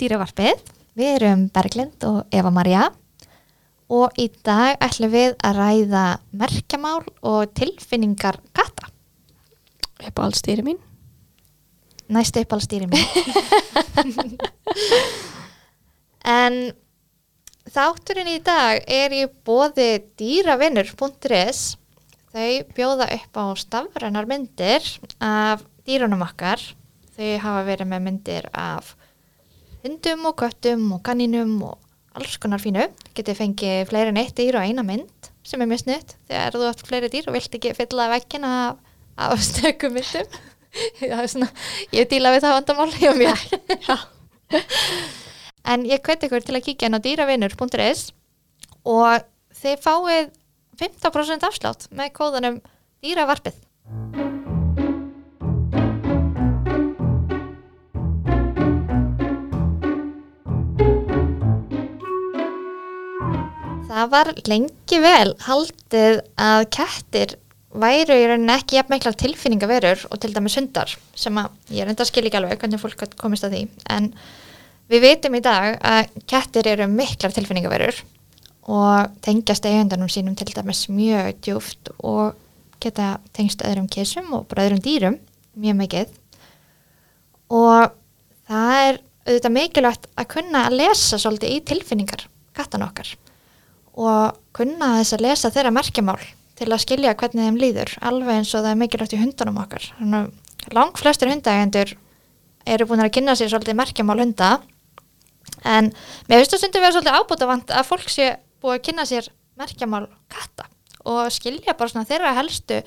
dýravarpið. Við erum Berglind og Eva-Maria og í dag ætlum við að ræða merkjamál og tilfinningar katta. upp á allstýri mín Næst upp alveg stýri mér. en þátturinn í dag er í bóði dýravinnur.is. Þau bjóða upp á stafrænar myndir af dýrunum okkar. Þau hafa verið með myndir af hundum og köttum og kanninum og alls konar fínu. Getið fengið fleiri en eitt dýr og eina mynd sem er mjög snutt þegar þú átt fleiri dýr og vilt ekki fylla vekkina af, af stökum myndum. Svona, ég díla við það vandamál hjá mér. en ég hveti ykkur til að kíkja inn á dýravinnur.is og þið fáið 15% afslátt með kóðanum dýravarpið. Það var lengi vel haldið að kettir væru í rauninni ekki jafn miklar tilfinningaverur og til dæmis hundar sem að ég reynda að skilja ekki alveg hvernig fólk komist að því. En við veitum í dag að kettir eru miklar tilfinningaverur og tengjast eigendunum sínum til dæmis mjög djúft og geta tengst öðrum kísum og bara öðrum dýrum mjög mikið. Og það er auðvitað mikilvægt að kunna að lesa svolítið í tilfinningar kattan okkar og kunna þess að lesa þeirra merkjamál til að skilja hvernig þeim líður alveg eins og það er mikilvægt í hundunum okkar. Að lang flestir hundægendur eru búin að kynna sér svolítið merkjamál hunda. En mér finnst það stundum vera svolítið ábútafant að fólk sé búið að kynna sér merkjamál katta og skilja bara svona þeirra helstu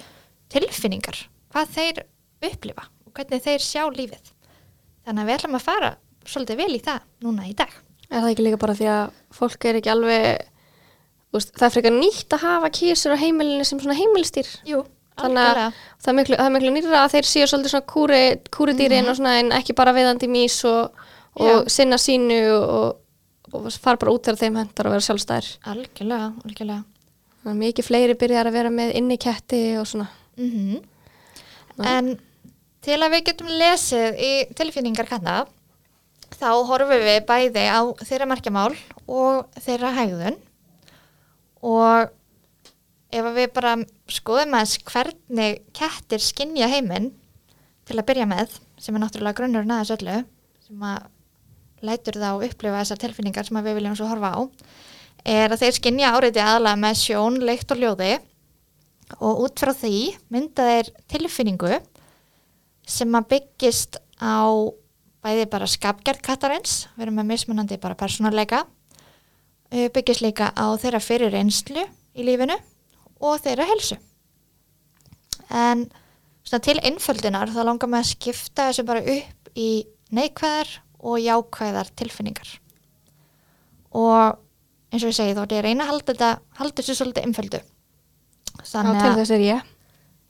tilfinningar hvað þeir upplifa og hvernig þeir sjá lífið. Þannig að við ætlum að fara svolítið vel í það núna í dag. Er það ekki líka bara því að fólk er ekki alveg úst, það er frekar nýtt að hafa kísur á heimilinu sem svona heimilistýr. Jú, Þannig að það er miklu, það er miklu nýra að þeir séu svolítið svona kúri, kúridýrin og svona en ekki bara veðandi mís og, og sinna sínu og, og fara bara út þegar þeim hendar og vera sjálfstæðir. algjörlega, algjörlega. Þannig að mikið fleiri byrjar að vera með inni ketti og svona. mm Já. En til að við getum lesið í tilfinningar kanna þá horfum við bæði á þeirra merkjamál og þeirra hegðun og ef við bara skoðum aðeins hvernig kettir skinja heiminn til að byrja með sem er náttúrulega grunnurinn aðeins öllu sem að lætur þá upplifa þessar tilfinningar sem við viljum svo horfa á er að þeir skinja áriði aðalega með sjón, leikt og ljóði. Og út frá því mynda þeir tilfinningu sem að byggist á bæði bara skapgerð kattarins, við erum með mismunandi bara persónuleika, eh, byggist líka á þeirra fyrir reynslu í lífinu og þeirra helsu. En svona til einföldunar þá langar maður að skipta þessu bara upp í neikvæðar og jákvæðar tilfinningar. Og eins og ég segi þá er ég reyna að halda þetta, halda þessu svolítið einföldu. Já, til þess er ég.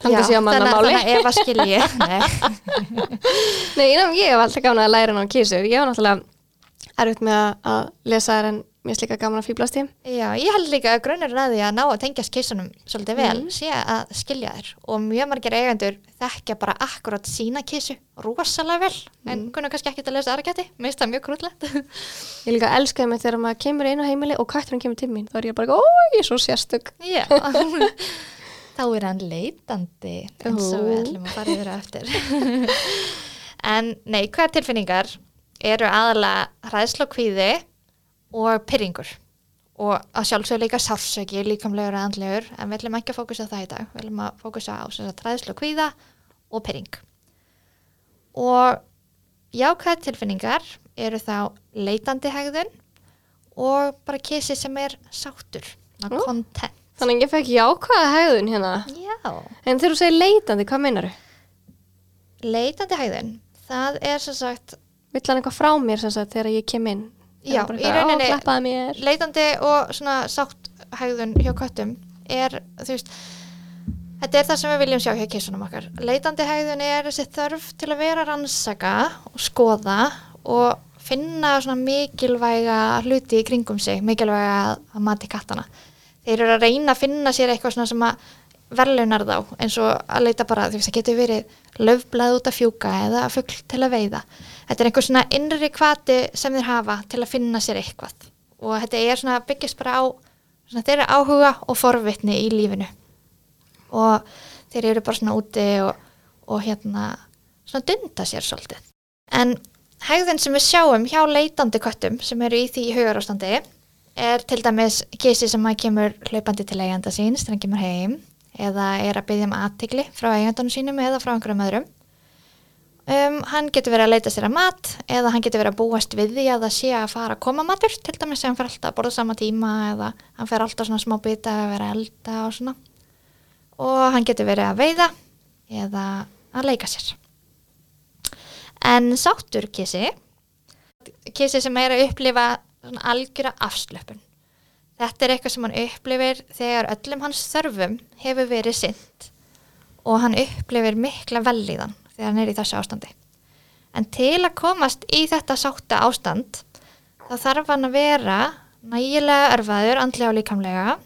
Þannig Já, sé að þannig, þannig að ef að skilji Nei. Nei, ég, ég hef alltaf gaman að læra hann á kísur. Ég var náttúrulega erfitt með að, að lesa þær en mér er líka gaman að fýblast í. Já, ég held líka að grunnurinn að því að ná að tengjast kísunum svolítið vel Mm. sé að skilja þér og mjög margir eigendur þekkja bara akkurat sína kísu rosalega vel en Mm. kunna kannski ekki að lesa aðra gæti mér finnst það mjög krúllegt Ég líka elskaði mig þegar maður kemur inn á heimili og kætturinn kemur til mín. Þá er ég bara, ó, ég er svo sérstök. Já Þá er hann leitandi eins og við ætlum að fara yfir eftir En nei, hver tilfinningar eru aðalega hræðslu og pyrringur og að sjálfsög líka sársöki líkamlegur og andlegur en við ætlum ekki að fókusa það í dag við ætlum að fókusa á hræðslu og kvíða og pyrring og jákvæð tilfinningar eru þá leitandi hegðun og bara kísi sem er sáttur Ó. content Þannig að ég fekk jákvæða hegðun hérna. Já, En þegar þú segir leitandi, hvað meinar þau? leitandi hægðin, það er sem sagt, Vill hann eitthvað frá mér sem sagt þegar ég kem inn? Já, í rauninni- leitandi og svona sátt hægðun hjá köttum er, þú veist, þetta er það sem við viljum sjá hjá kissunum okkar. Leitandi hægðun er þessi þörf til að vera rannsaka og skoða og finna svona mikilvæga hluti í kringum sig, mikilvæga að mati kattana. Þeir eru að reyna að finna sér eitthvað svona sem að verlunar þá eins og að leita bara, þú veist, það getur verið löfblað út að fjúka eða fugl til að veiða. Þetta er einhver svona innri kvati sem þeir hafa til að finna sér eitthvað og þetta er svona byggjast bara á svona þeirra áhuga og forvitni í lífinu og þeir eru bara svona úti og, og hérna svona dunda sér svolítið. En hegðin sem við sjáum hjá leitandi köttum sem eru í því hugarástandi er til dæmis kísi sem að kemur hlaupandi til eiganda síns þegar hann kemur heim eða er að byggja um aðtikli frá eigandanum sínum eða frá einhverjum öðrum. Um, hann getur verið að leita sér að mat eða hann getur verið að búast við því að það sé að fara að koma matur til dæmis sem hann fer alltaf að borða sama tíma eða hann fer alltaf svona smá bita að vera elda og svona og hann getur verið að veiða eða að leika sér. En sáttur kísi, kísi sem er að upplifa algjöra afslöpun. Þetta er eitthvað sem hann upplifir þegar öllum hans þörfum hefur verið synd og hann upplifir mikla velíðan þegar hann er í þessu ástandi. En til að komast í þetta sátta ástand þá þarf hann að vera nægilega örfaður, andlega og líkamlega.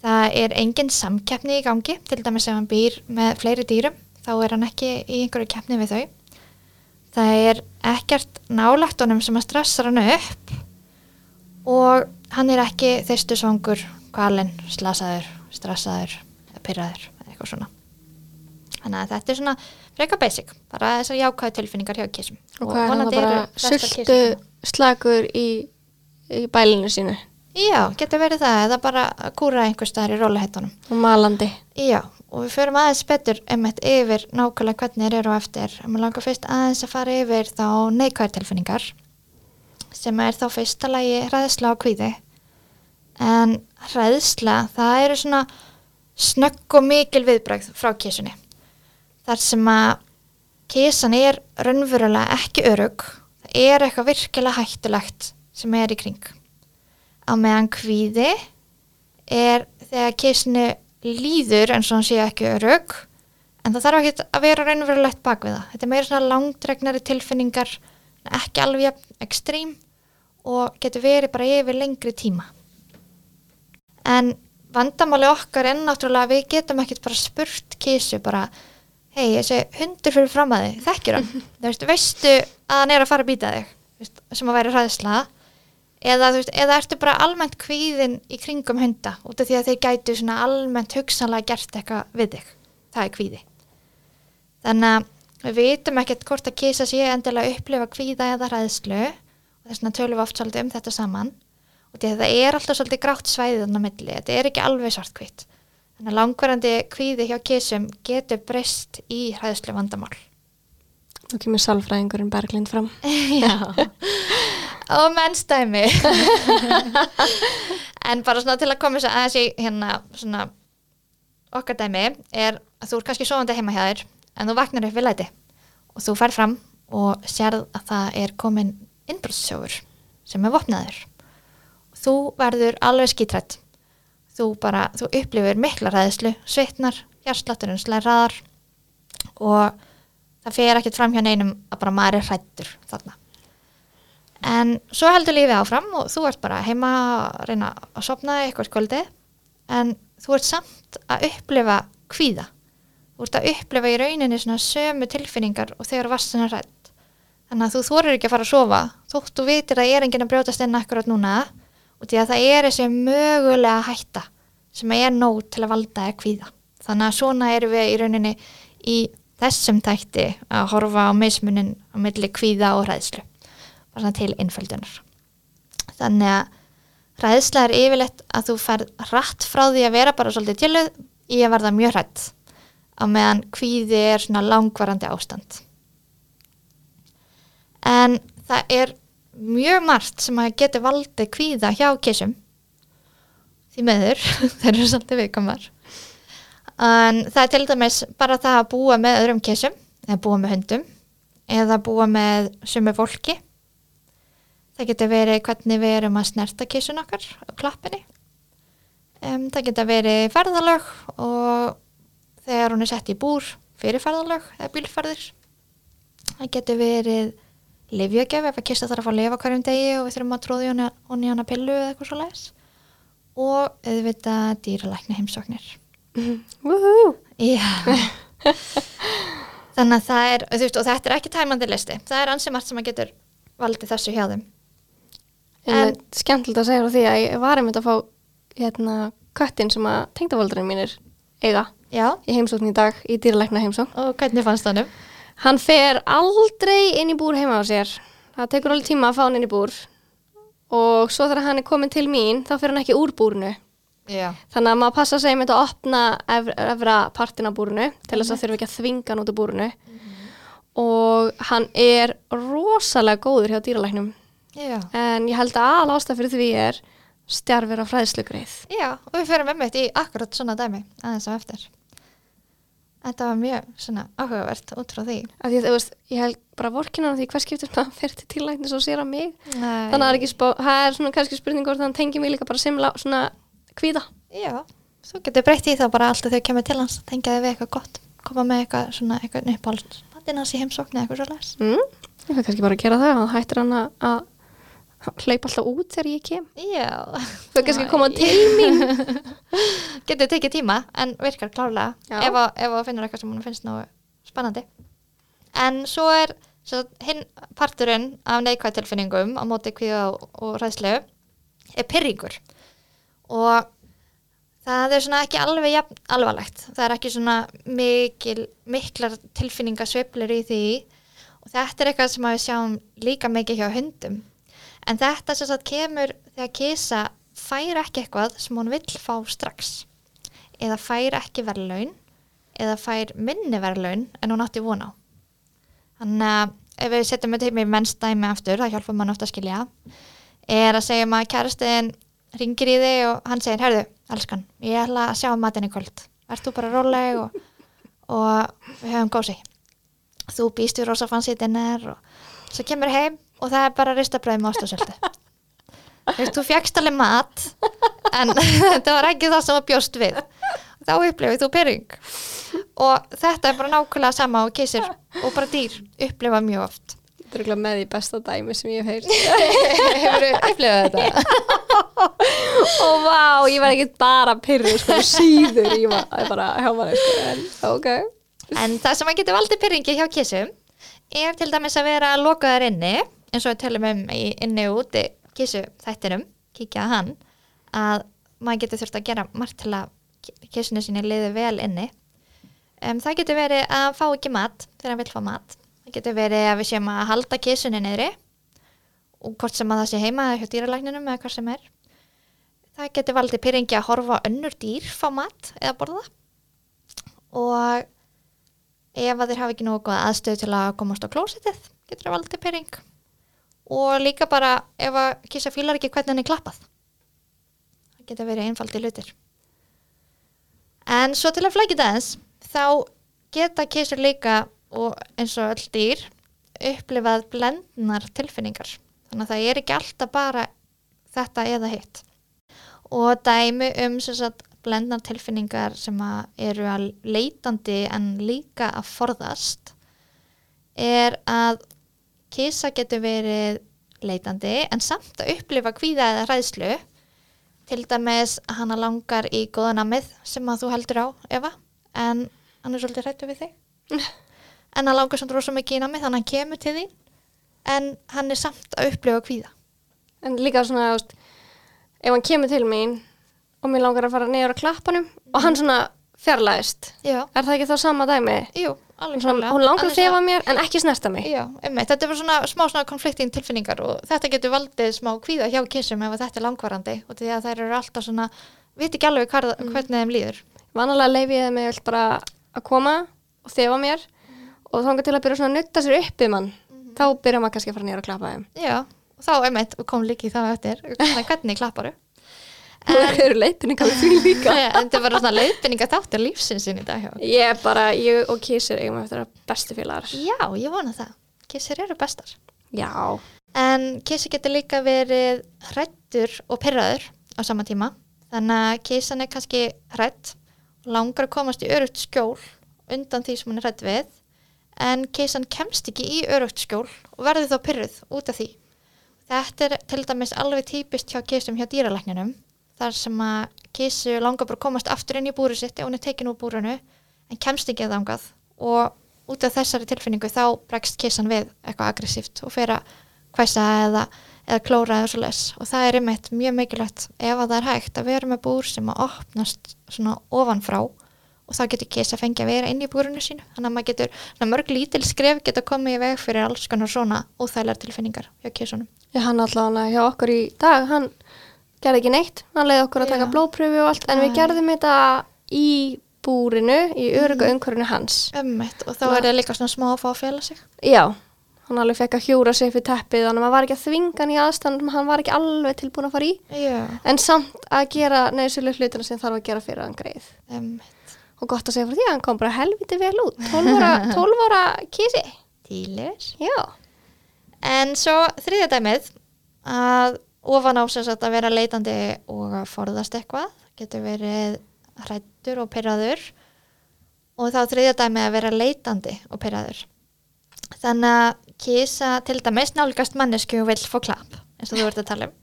Það er engin samkeppni í gangi, til dæmis ef hann býr með fleiri dýrum, þá er hann ekki í einhverju keppni við þau. Það er ekkert nálagt honum sem að stressa hann upp og hann er ekki þeistu svangur, kvalinn, slasaður, stressaður, pyrraður eða eitthvað svona. Þannig að þetta er svona freka basic, bara þessar jákvæðu tilfinningar hjá kísum. Og hvað er vonandi bara sultu slagur í, í bælinu sínu Já, getur verið það, eða bara kúra einhver staðar í rólehettunum. og malandi. Já, og við förum aðeins betur einmitt yfir nákvæmlega hvernig þeir eru á eftir. Mér langar fyrst aðeins að fara yfir þá neikvæðar tilfinningar sem er þá fyrsta lagi hræðsla og kvíði. En hræðsla, það eru svona snögg og mikil viðbrögð frá kísunni. Þar sem að kísan er raunverulega ekki örug, það er eitthvað virkilega hættulegt sem er í kring. Á meðan kvíði er þegar kísinu líður eins og hann sé ekki örug en það þarf ekki að vera raunverulegt bak við það. Þetta er meira svona langdregnari tilfinningar, ekki alveg ekstrím og getur verið bara yfir lengri tíma. En vandamáli okkar er náttúrulega að við getum ekkert bara spurt kísu bara hei, þessi hundur fyrir fram að þig, þekkir hann? Þú veist, veistu að hann er að fara að býta þig? Veist, sem að væri hræðsla eða, veist, eða ertu bara almennt kvíðin í kringum hunda út af því að þeir gætu almennt hugsanlega gert eitthvað við þig. Það er kvíði. Þannig að við vitum ekkert hvort að kísa sé endilega að upplifa kvíða eða hræðslu og þess vegna tölum við oft svolítið um þetta saman og það er alltaf svolítið grátt svæðið þannig að milli, þetta er ekki alveg svartkvitt. Þannig að langvarandi kvíði hjá kísum getur breyst í hræðslu vandamál. Nú kemur salfræðingurinn Berglind fram. Og mennstæmi. en bara svona til að koma þess aðeins í hérna svona okkar dæmi er að þú er kannski sofandi heima hjá þér en þú vaknar upp við læti og þú fær fram og sérð að það er komin innbrotssjófur sem er vopnaður. Þú verður alveg skítrætt. Þú bara, þú upplifir mikla ræðislu, svitnar, hjarslátturinn slæraðar og það fer ekkert fram hjá neinum að bara maður er hrættur þarna. En svo heldur lífið áfram og þú ert bara heima að reyna að sopna eitthvað skvöldi en þú ert samt að upplifa kvíða. Þú ert að upplifa í rauninni svona sömu tilfinningar og þegar varst svona hrætt. Þannig að þú þorir ekki að fara að sofa þótt þú vitir að ég er enginn að brjótast inn akkurat núna og því að það er þessi mögulega hætta sem er nóg til að valda eða kvíða. Þannig að svona erum við í rauninni í þessum tætti að horfa á mismunin á milli kvíða og hræðslu. Bara til innföldunar. Þannig að hræðsla er yfirleitt að þú færð rætt frá því að vera bara svolítið tjöluð í að verða mjög hrætt á meðan kvíði er svona langvarandi ástand. En það er mjög margt sem að geti valdið kvíða hjá kissum. Því meður, þeir eru svolítið viðkomar en það er til dæmis bara það að búa með öðrum kissum eða búa með hundum eða búa með sumu fólki. Það getur verið hvernig við erum að snerta kissun okkar á klappinni. Um, það getur verið ferðalög og þegar hún er sett í búr fyrir ferðalög eða bílferðir. Það getur verið livjögef ef að kista þarf að lifa hverjum degi og við þurfum að tróði hana, hana, pillu eða eitthvað svo leiðis og auðvitað dýralækni heimsóknir Woohoo! Já Þannig að það er, þú veist, og þetta er ekki tæmandi listi það er ansi margt sem að getur valdið þessu hjá þeim En En- skemmtilegt að segja frá því að ég var einmitt að fá hérna köttin sem að tengdavaldurinn mínir eiga Já, í heimsókn í dag, í dýralækna heimsókn. og hvernig fannst það nú? Hann fer aldrei inn í búr heima á sér. Það tekur alveg tíma að fá hann inn í búr. Og svo þegar hann er komin til mín þá fer hann ekki úr búrinu. Já, Þannig að maður passa sig með að opna efra, partin af búrinu til þess að þurfa ekki að þvinga hann út úr búrinu. Og hann er rosalega góður hjá dýralæknum. Já. En ég held að al ástæð fyrir því er stjarfir af fræðslugreið. Já, og við fyrir með mitt í akkurat svona dæmi aðeins á eftir Þetta var mjög svona áhugavert út frá því Af því að þú veist, ég held bara vorkinan því hvers skiptir maður fer til tillæknis og sér að mig Nei. þannig að það er ekki spá, það er svona kannski spurning hann tengi mig líka bara sem lá- svona kvíða Já, svo getur breytt í það bara alltaf þegar kemur til hans tengja þið við eitthvað gott koma með eitthvað svona eitthvað uppáhalds matinn hans í heimsókn eða eitthvað svo les mm? ég fyrir kannski bara að gera það hann hættir hann að- að hlaupa alltaf út þegar ég kem. Já. Það er kannski að koma til mín Getur tekið tíma en virkar klárlega. Já. ef að- ef að finnur eitthvað sem hún finnst nú spennandi. En svo er svo hinn parturinn af neikvæð tilfinningum á móti kvíða og, ræðslu er pyrringur og það er svona ekki alveg jafn alvarlegt. Það er ekki svona mikil, miklar tilfinningasveiflur í því. Og þetta er eitthvað sem við sjáum líka mikið hjá hundum en þetta sem sagt kemur þegar kísa fær ekki eitthvað sem hún vill fá strax. Eða fær ekki verðlaun eða fær minni verðlaun en hún átti von á. Þannig að ef við setjum þetta heim í mennstæmi aftur, það hjálpar mann ofta að skilja er að segja maður kærastiðin ringir í þig og hann segir herðu, elskan, ég ætla að sjá um matinn í kvöld. Ert þú bara róleg og, og við höfum gósi þú býst við rosa dinner og svo kemur heim og það er bara ristabröð með ostasöldu þú fjagst alveg mat en þetta var ekki það sem þú bjóst við. Þá upplifið þú pyrring og þetta er bara nákvæmlega sama og kísir og bara dýr upplifa mjög oft. Þetta er með í besta dæmi sem ég hef heyrt. Hefur þú upplifað þetta? Og vá, ég var ekki bara pyrru sko, síður. Ég var bara maður sko, en ok. En það sem að getur valdið pyrringi hjá kísum er til dæmis að vera lokaðar inni, eins og við tölum um í inni og úti kísu þættinum, kíkja að hann, að maður getur þurft að gera margt til að kísunu sinni liði vel inni. Um, það getur verið að fá ekki mat þegar hann vil fá mat. Það getur verið að við séum að halda kísunni niðri og hvort sem að það sé heima hjá dýralækninum eða hvað sem er. Það getur valdið pyrringi að horfa önnur dýr fá mat eða borða og ef að þeir hafa ekki nógu góða aðstöðu til að komast á klósitið getur það valdið pyrring og líka bara ef að kissa fílar ekki hvernig hann er klappað. Það getur verið einfaldi hlutir. En svo til að flækja það eins þá geta kissur líka og eins og öll dýr upplifað blendnar tilfinningar. Þannig að það er ekki alltaf bara þetta eða hitt. Og dæmi um sagt blendnar tilfinningar sem að eru að leitandi en líka að forðast er að kisa getur verið leitandi en samt að upplifa kvíða eða hræðslu. Til dæmis hana langar í góða namið sem að þú heldur á Eva en hann er svolítið hrættu við þig. En hann langar samt rosa mikið í namið þannig að hann kemur til þín en hann er samt að upplifa kvíða. En líka svona, veist, ef hann kemur til mín og mér langar að fara niður á klappanum og hann svona fjarlæðist er það ekki þá sama dæmi? jú, Svona, hún langar að þefa mér en ekki snerta mig. Já, einmitt, þetta er bara svona smá svona konflikting tilfinningar og þetta getur valdið smá kvíða hjá kissum ef þetta er langvarandi og því að þær eru alltaf svona, veit ekki alveg hvar, hvernig þeim líður. vanalega leifi ég þeim vill bara að koma og þefa mér og þanga til að byrja svona að nutta sér upp í mann þá byrja maður kannski að fara niður að klappa þeim. Já, og þá einmitt kom líki það eftir, hvernig klapparu. og það eru leiðbynningar við því líka en þetta var svona leiðbynninga þáttir lífsins inn í dag hjá. ég bara, ég og Kísir eigum eftir að bestu félagar Já, ég vona það. Kissir eru bestar. já, En kissi getur líka verið hrættur og pyrraður á sama tíma. Þannig að kissan er kannski hrætt langar að komast í örugt skjól undan því sem hún er hrætt við. En kissan kemst ekki í örugt skjól og verður þá pyrruð út af því. Þetta er til dæmis alveg típist hjá kissum hjá dýralækninum. Þar sem að kísu langar bara að komast aftur inn í búru sitt ef hún er tekin úr búrunu en kemst ekki að þangað. Og út af þessari tilfinningu þá bregst kísan við eitthvað aggressíft og fer að hvæsa eða, eða klóra eða svo les og það er einmitt mjög mikilvægt ef að það er hægt að vera með búr sem að opnast svona ofanfrá. Og þá getur kisa fengið að vera inn í búrunu sínu. Þannig að maður getur, mörg lítil skref getur komið í veg fyrir alls konar svona óþægilegar tilfinningar hjá kísunum gerði ekki neitt, hann leiði okkur að taka Já. blóðpröfu og allt, en við gerðum þetta í búrinu, í örugga umhverfinu hans. Ömmit og þá er það líka svona smá að fá að fjela sig. Já, hann alveg fekk að hjúra sig fyrir teppið, þannig að maður var ekki að þvinga hann í aðstæðan, hann var ekki alveg tilbúin að fara í, Já, en samt að gera neðsuleg hlutina sem þarf að gera fyrir hann greið. ömmit Og gott að segja fyrir því að hann kom bara helviti vel út, 12 ára, 12 ára kísi. Tílir Já, En svo þriðja dæmið að ofan á sem sagt að vera leitandi og að forðast eitthvað getur verið hrættur og pyrraður og þá þriðja dæmið að vera leitandi og pyrraður. Þannig að kísa til dæmis nálgast mannesku og vill fá klapp eins og þú ert að tala um.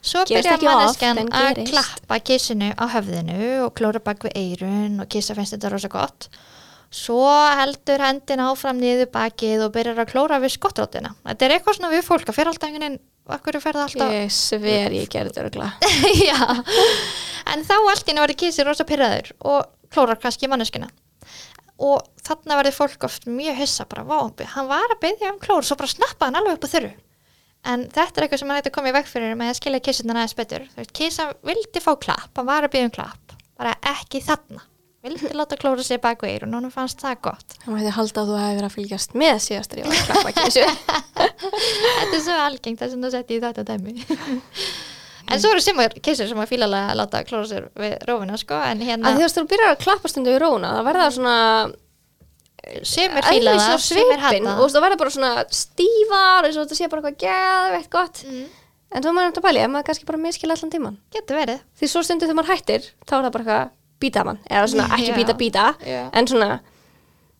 Svo manneskjan en að klappa kísinu á höfðinu og klóra bak við eirun og kísa finnst þetta rosa gott. Svo heldur hendin áfram niður bakið og byrjar að klóra við skottrótina. Þetta er eitthvað svona við fólk að fyrir alltaf einhvern veginn, akkur fer það alltaf ég sver ég gerði þetta öruglega. En þá allt í einu var kísi rosa pyrraður og klórar kannski manneskina og þarna verði fólk oft mjög hissa bara, vá, hann var að byggja um klór svo bara snappa hann alveg upp á þurru. En þetta er eitthvað sem hann hætti að koma í veg fyrir með að skilja kísina aðeins betur. Kísa vildi fá klapp, hann var að byggja um klapp bara ekki þarna vildi láta klóra sig bak við eirun og hann fannst það gott. Það mætti halda að þú hefði verið að fylgjast með síðastur ég var að klappa kísu. þetta er svo algengt þess að það setja í þetta dæmi. En svo eru semur kísur sem að fílalega láta klóra sér við rófina sko, en hérna að að þú byrjar að klappa stundu í róna það verða svona Sumir fíla það, svipinn hata. og það verða bara svona stífar eins og þetta sé bara eitthvað geðveitt gott. Mm. en svo maður er þetta það býta mann eða svona ekki býta býta en svona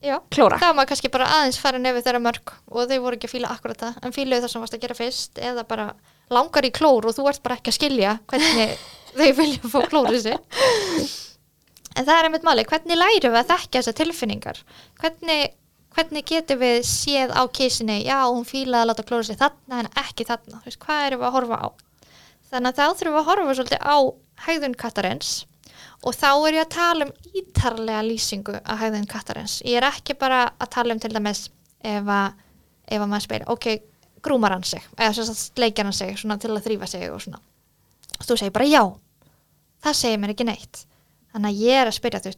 Já, klóra. þá var maður kannski bara aðeins fara nefið þeirra mörg og þau voru ekki að fíla akkurat það en fíluðu það sem varst að gera fyrst eða bara langar í klór og þú ert bara ekki að skilja hvernig þau vilja fá klóru sig En það er einmitt máli, hvernig lærum við að þekka þessar tilfinningar? Hvernig, hvernig getum við séð á kísinni, já, hún fílaði að láta klóra sig þarna en ekki þarna, hvað erum við að horfa á? Þannig að þá þurfum við að horfa svolítið á hægðun kattarins og þá er ég að tala um ítarlega lýsingu á hægðun kattarins. Ég er ekki bara að tala um til dæmis ef að, ef að maður spyrir, ok, grúmar hann sig, eða að sleikjar hann sig til að þrýfa sig og svona. Og þú segir bara já, það segir mér ekki neitt. Þannig að ég er að spyrja, þú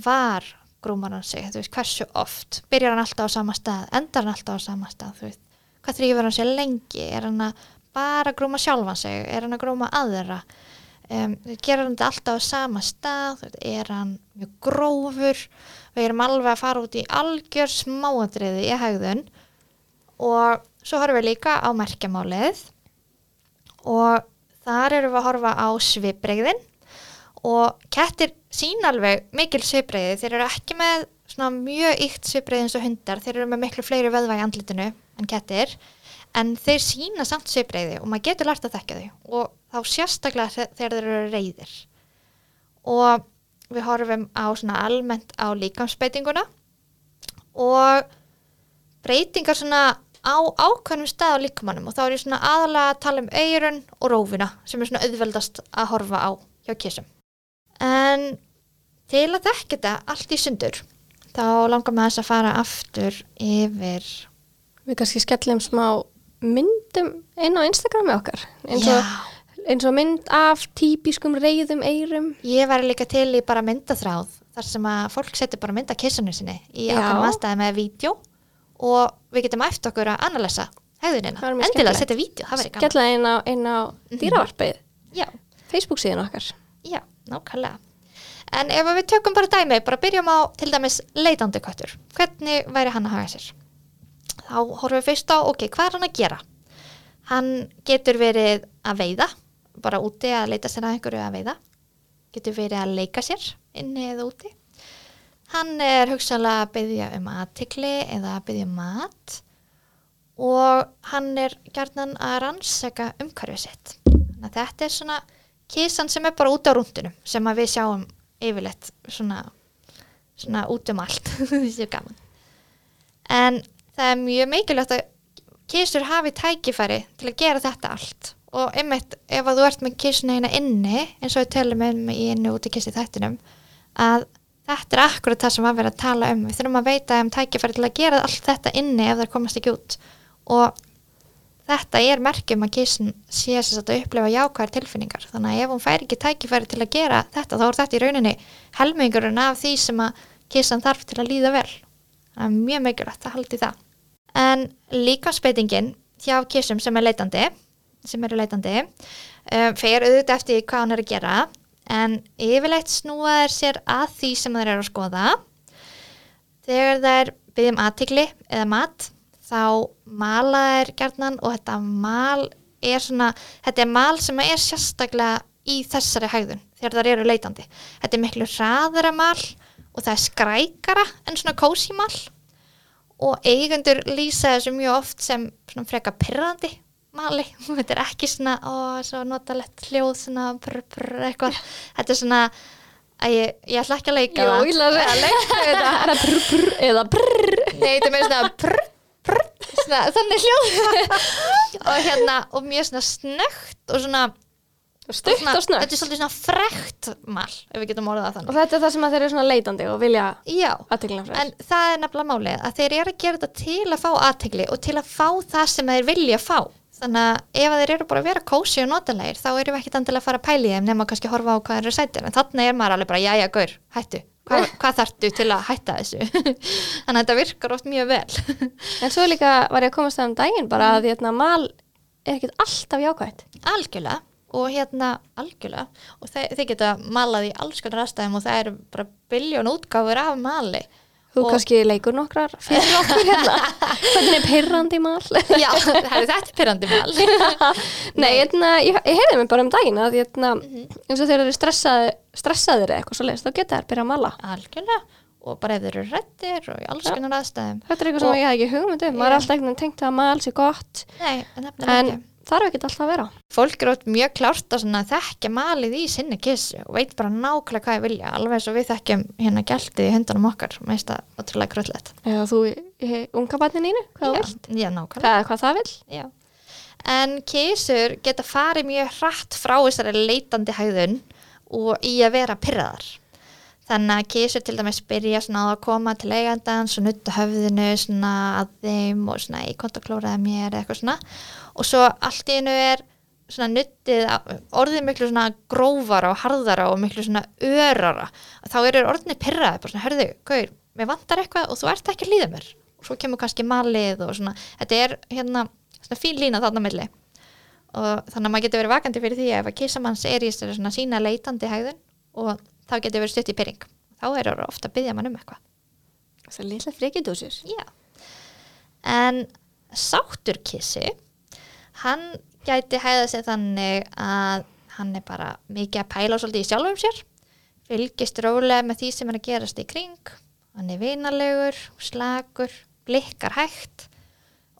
hvar grúmar hann sig, þú veist, hversu oft, byrjar hann alltaf á sama stað, endar hann alltaf á sama stað, þú veist, hvað þrýfur hann sig lengi, er hann að bara grúma sjálfan sig, er hann að grúma aðra, um, gerir hann þetta alltaf á sama stað, er hann mjög grófur, við erum alveg að fara út í algjör smáadriði í hegðun. Og svo horfum við líka á merkjamálið og þar erum við að horfa á svipbreyðin og kettir sín alveg mikil svipbreyði, þeir eru ekki með mjög ykt svipbreyði eins og hundar, þeir eru með miklu fleiri í andlitinu en kettir, en þeir sína samt svipbreyði og maður getur lært að þekka þau. Og þá sérstaklega þe- þegar þeir eru reyðir og við horfum á svona almennt á líkamsbeitinguna og breytingar svona á ákveðnum stað á líkamannum og þá er ég svona aðalega að tala um eirun og rófuna sem er svona auðveldast að horfa á hjá kísum. En til að þekka þetta allt í sundur þá langar maður þess að fara aftur yfir við kannski skellum smá myndum inn á Instagrami okkar. Eins og, eins og mynd af típiskum reyðum eirum Ég væri líka til í bara myndaþráð þar sem að fólk setur bara mynda kissunni sinni í ákveðum aðstæði með vídeo og við getum eftir okkur að analysa hegðunina. Endilega setja vídeo, skella inn á, á dýravarpið. Já, Facebook síðan okkar. Já, nákvæmlega. En ef við tökum bara dæmi, bara byrjum á til dæmis leitandi köttur. Hvernig væri hann að haga sér? Þá horfum við fyrst á, ok, hvað er hann að gera? Hann getur verið að veiða, bara úti að leita sér að einhverju að veiða. Getur verið að leika sér inni eða úti. Hann er hugsanlega að byggja um aðtikli eða að byggja um mat og hann er gjarnan að rannsaka umhverfið sitt. Þannig að þetta er svona kísan sem er bara út á rúndunum sem við sjáum yfirleitt svona, svona út um allt þessi er gaman en það er mjög mikilvægt að kísur hafi tækifæri til að gera þetta allt. Og einmitt ef að þú ert með kísuna hérna inni eins og við tölum um í inni út í kísi þættinum að þetta er akkurat það sem var verið að tala um. Við þurfum að veita um tækifæri til að gera allt þetta inni ef það komast ekki út. Og þetta er merkjum að kísin sé að upplifa jákvæðar tilfinningar. Þannig að ef hún fær ekki tækifæri til að gera þetta þá er þetta í rauninni helmingurinn af því sem að kísan þarf til að líða vel. Það er mjög mikilvægt að haldi það en líkansbeitingin hjá kísum sem er leitandi sem eru leitandi um, fer auðvitað eftir hvað hann er að gera. En yfirleitt snúa þær sér að því sem þær eru að skoða. Þegar þær byggjum aðtikli eða mat þá mala þær gerðnan og þetta mal er svona, þetta er mal sem er sérstaklega í þessari hægðun þegar þær eru leitandi. Þetta er miklu hraðara mal og það er skrækara en svona kósi mal og eigundur lýsa þessu mjög oft sem freka pyrrandi mali, þetta er ekki svona ó, svo notalett hljóð svona brr, brr, eitthvað, þetta er svona að ég, ég ætla ekki að leika Jú, ég ætla að leika þetta er það. Brr, brr, eða brr Nei, þetta er með svona brr, brr, svona, þannig hljóð. Og hérna, og mjög svona snögt og svona stutt svona, og snögt Þetta er svolítið svona frekt mal, ef við getum orðað það og þannig þetta er það sem að þeir eru svona leitandi og vilja aðteglina frá en það er nefnilega málið að þeir eru að gera þetta til að fá aðtegli og til að fá það sem þeir vilja fá. Þannig að ef þeir eru bara að vera kósi og notalegir þá erum við ekkit endilega að fara að pæli þeim nema kannski horfa á hvað þeir eru sætir. En þannig er maður alveg bara, já já gaur, hættu. Hvað, hvað þartu til að hætta þessu? Þannig að þetta virkar oft mjög vel. En svo líka var ég að komast það um daginn bara að hérna mal er ekkert alltaf jákvæmt algjörlega og hérna algjörlega og þeir, þeir geta malað í alls konar aðstæðum og það eru bara biljón útgáfur af mali. Þú Og- kannski leikur nokkrar fyrir okkur hérna. Hvernig er pyrrandi mal já, það er þetta er pyrrandi mal Nei, hérna, ég, ég heyrði mig bara um daginn að hérna, Mhm. eins og þeir eru stressaði, stressaðir eitthvað svo leiðist, þá geta þær byrja að mala. algjörlega og bara ef þeir eru rættir og í alls konar aðstæðum. Þetta er eitthvað sem Og- ég hef ekki hugmynd um, maður er alltaf einhvern veginn tengt að mal sé gott, nei, en en þarf ekki alltaf að vera. fólk er oft mjög klárt að þekkja malið í sinni kissu og veit bara nákvæmlega hvað ég vilja alveg eins og við þekkjum hérna gæltið í hundunum okkar meist það ótrúlega gröllett Eða þú unga barninu, hvað þú já, já, nákvæmlega hvað, hvað það vil. já. en kísur geta farið mjög hratt frá þessari leitandi hæðun og í að vera pyrraðar þannig að kísur til dæmis byrja að koma til eigandans og nutta höfðinu svona að þeim og svona í kontaklóraði mér eitthvað svona og svo allt í einu er svona nuttið orðið miklu svona grófara og harðara og miklu svona örara. Þá eru orðinni pyrraði bara svona, hörðu, gaur, mér vantar eitthvað og þú ert ekki að líða mér. Og svo kemur kannski malið og svona, þetta er hérna svona fín lína þarna á milli. Og þannig að maður getur verið vakandi fyrir því að ef að kissamanns er í svona sína leitandi hægðun og þá getur verið stutt í pyrring þá er það ofta að byggja mann um eitthvað. Það er litla frikindúsir. Já. En sáttur kissi, hann gæti hæða sig þannig að hann er bara mikið að pæla svolítið í sjálfum sér, fylgist rólega með því sem er að gerast í kring, hann er vinalegur, slagur, blikkar hægt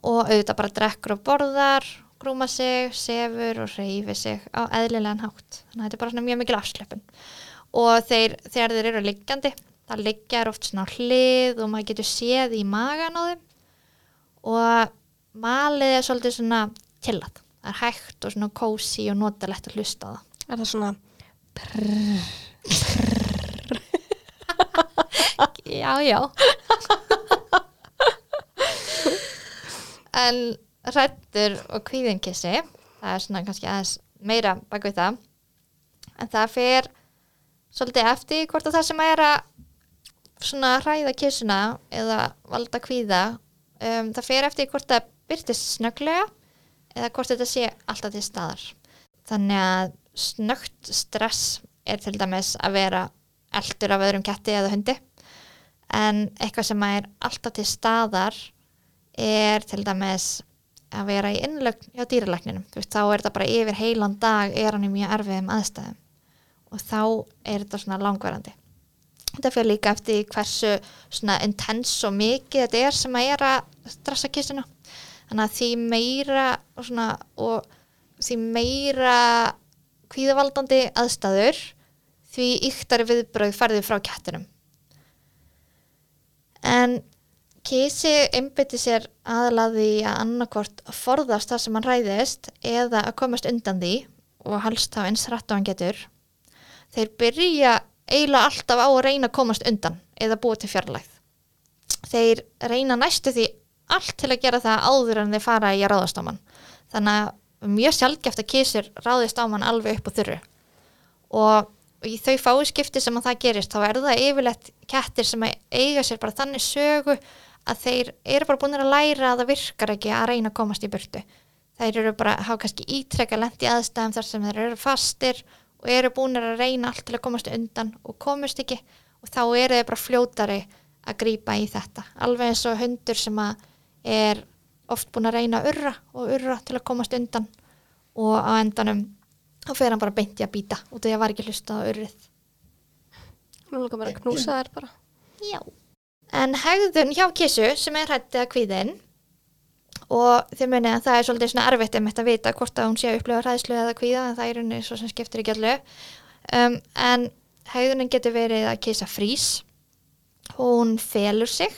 og auðvitað bara drekkur og borðar, grúma sig, sefur og reyfi sig á eðlilegan hátt. Þannig að þetta er bara mjög mikil afslöpun. Og þeir, þegar þeir eru liggjandi, það liggja er oft svona hlið og maður getur séð í magan á þeim og malið er svolítið svona tillat. Það er hægt og svona kósi og notalegt að hlusta á það. Er það svona, Já, já. en rættur og kvíðinkissi, það er svona kannski aðeins meira bak við það, en það fer svolítið eftir hvort að það sem er að svona hræða kissuna eða valda kvíða, um, það fer eftir hvort það byrtist snögglega eða hvort þetta sé alltaf til staðar. Þannig að snögt stress er til dæmis að vera eldur af öðrum ketti eða hundi. En eitthvað sem er alltaf til staðar er til dæmis að vera í innlögn hjá dýralækninum. Þú veist, þá er þetta bara yfir heilan dag er hann í mjög erfiðum aðstæðum. Og þá er þetta svona langvarandi. Þetta fyrir líka eftir hversu svona intens og mikið þetta er sem að er að stressa kissuna þannig að því meira og, svona, og því meira kvíðavaldandi aðstæður því yktari viðbröð færði frá kettinum. En Kísi einbytti sér aðalaði að annarkvort forðast það sem hann ræðist eða að komast undan því og halst þá eins hrætt á hann getur. Þeir byrja eiginlega alltaf á að reyna að komast undan eða búa til fjarlægð. Þeir reyna næstu því allt til að gera það áður en þeir fara í að ráðast á mann. Þannig að mjög sjálfgeft að kísir ráðist á mann alveg upp á þurru. Og í þau fáskipti sem að það gerist þá er það yfirlegt kettir sem eiga sér bara þannig sögu að þeir eru bara búin að læra að það virkar ekki að reyna að komast í burtu. Þeir eru bara, hafa kannski ítrekka lendi aðstæðum þar sem þeir eru fastir og eru búin að reyna allt til að komast undan og komast ekki og þá eru þeir bara fljótari að grýpa í þetta. Alveg eins og hundur sem að er oft búin að reyna að urra og urra til að komast undan og á endanum þá fer hann bara beinti að býta út af því að var ekki hlustað á urrið. Nú lukkar mér að knúsa þær bara. Já. En hegðun hjá kissu sem er hættið að kvíðin og þið munið að það er svolítið svona erfitt um þetta að vita hvort að hún sé að upplifa hræðslu eða kvíða en það er unni svo sem skiptir ekki allu. Um, en hegðunin getur verið að kissa frís, hún felur sig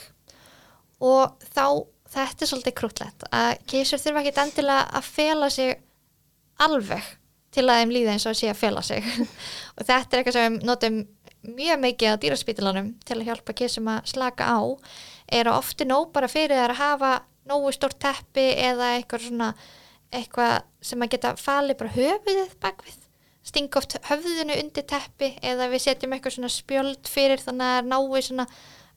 og þá þetta er svolítið krútlegt að kissur þurfa ekki endilega að fela sig alveg til að þeim líða eins og sé að fela sig. Og þetta er eitthvað sem við notum mjög mikið á dýraspítalanum til að hjálpa kissum að slaka á. Er að ofti nóg bara fyrir þær að hafa nógu stórt teppi eða eitthvað svona eitthvað sem að geta falið bara höfuðið bakvið stinga oft höfðinu undir teppi eða við setjum eitthvað svona spjöld fyrir þannig að náu svona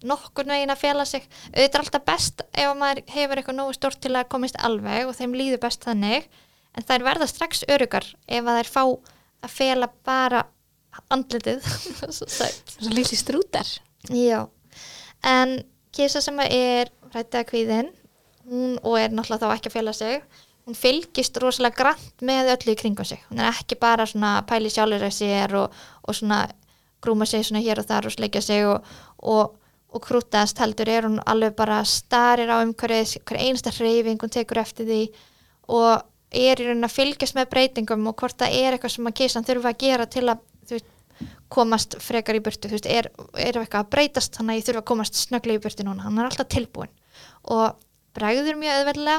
nokkur negin að fjalla sig. Auðvitað er alltaf best ef maður hefur eitthvað nógu stórt til að komist alveg og þeim líður best þannig en þær verða strax örugar ef að þær fá að fjalla bara andlitið svo lítið strútar. Já, en kisa sem er rættið að kvíðin hún, og er náttúrulega þá ekki að fjalla sig hún fylgist rosalega grannt með öllu í kringum sig, hún er ekki bara svona pæli sjálfur að sér og, og svona grúma sig svona hér og þar og sleikja sig og, og, og krútast heldur er hún alveg bara starir á umhverfið, hver einasta hreyfing hún tekur eftir því og er í raunin að fylgjast með breytingum og hvort það er eitthvað sem að kísan þurfa að gera til að veist, komast frekar í burtu, þú veist, er, er eitthvað að breytast þannig að ég þurfa að komast snögglega í burtu núna, hann er alltaf tilbúin og bregður mjög auðveldlega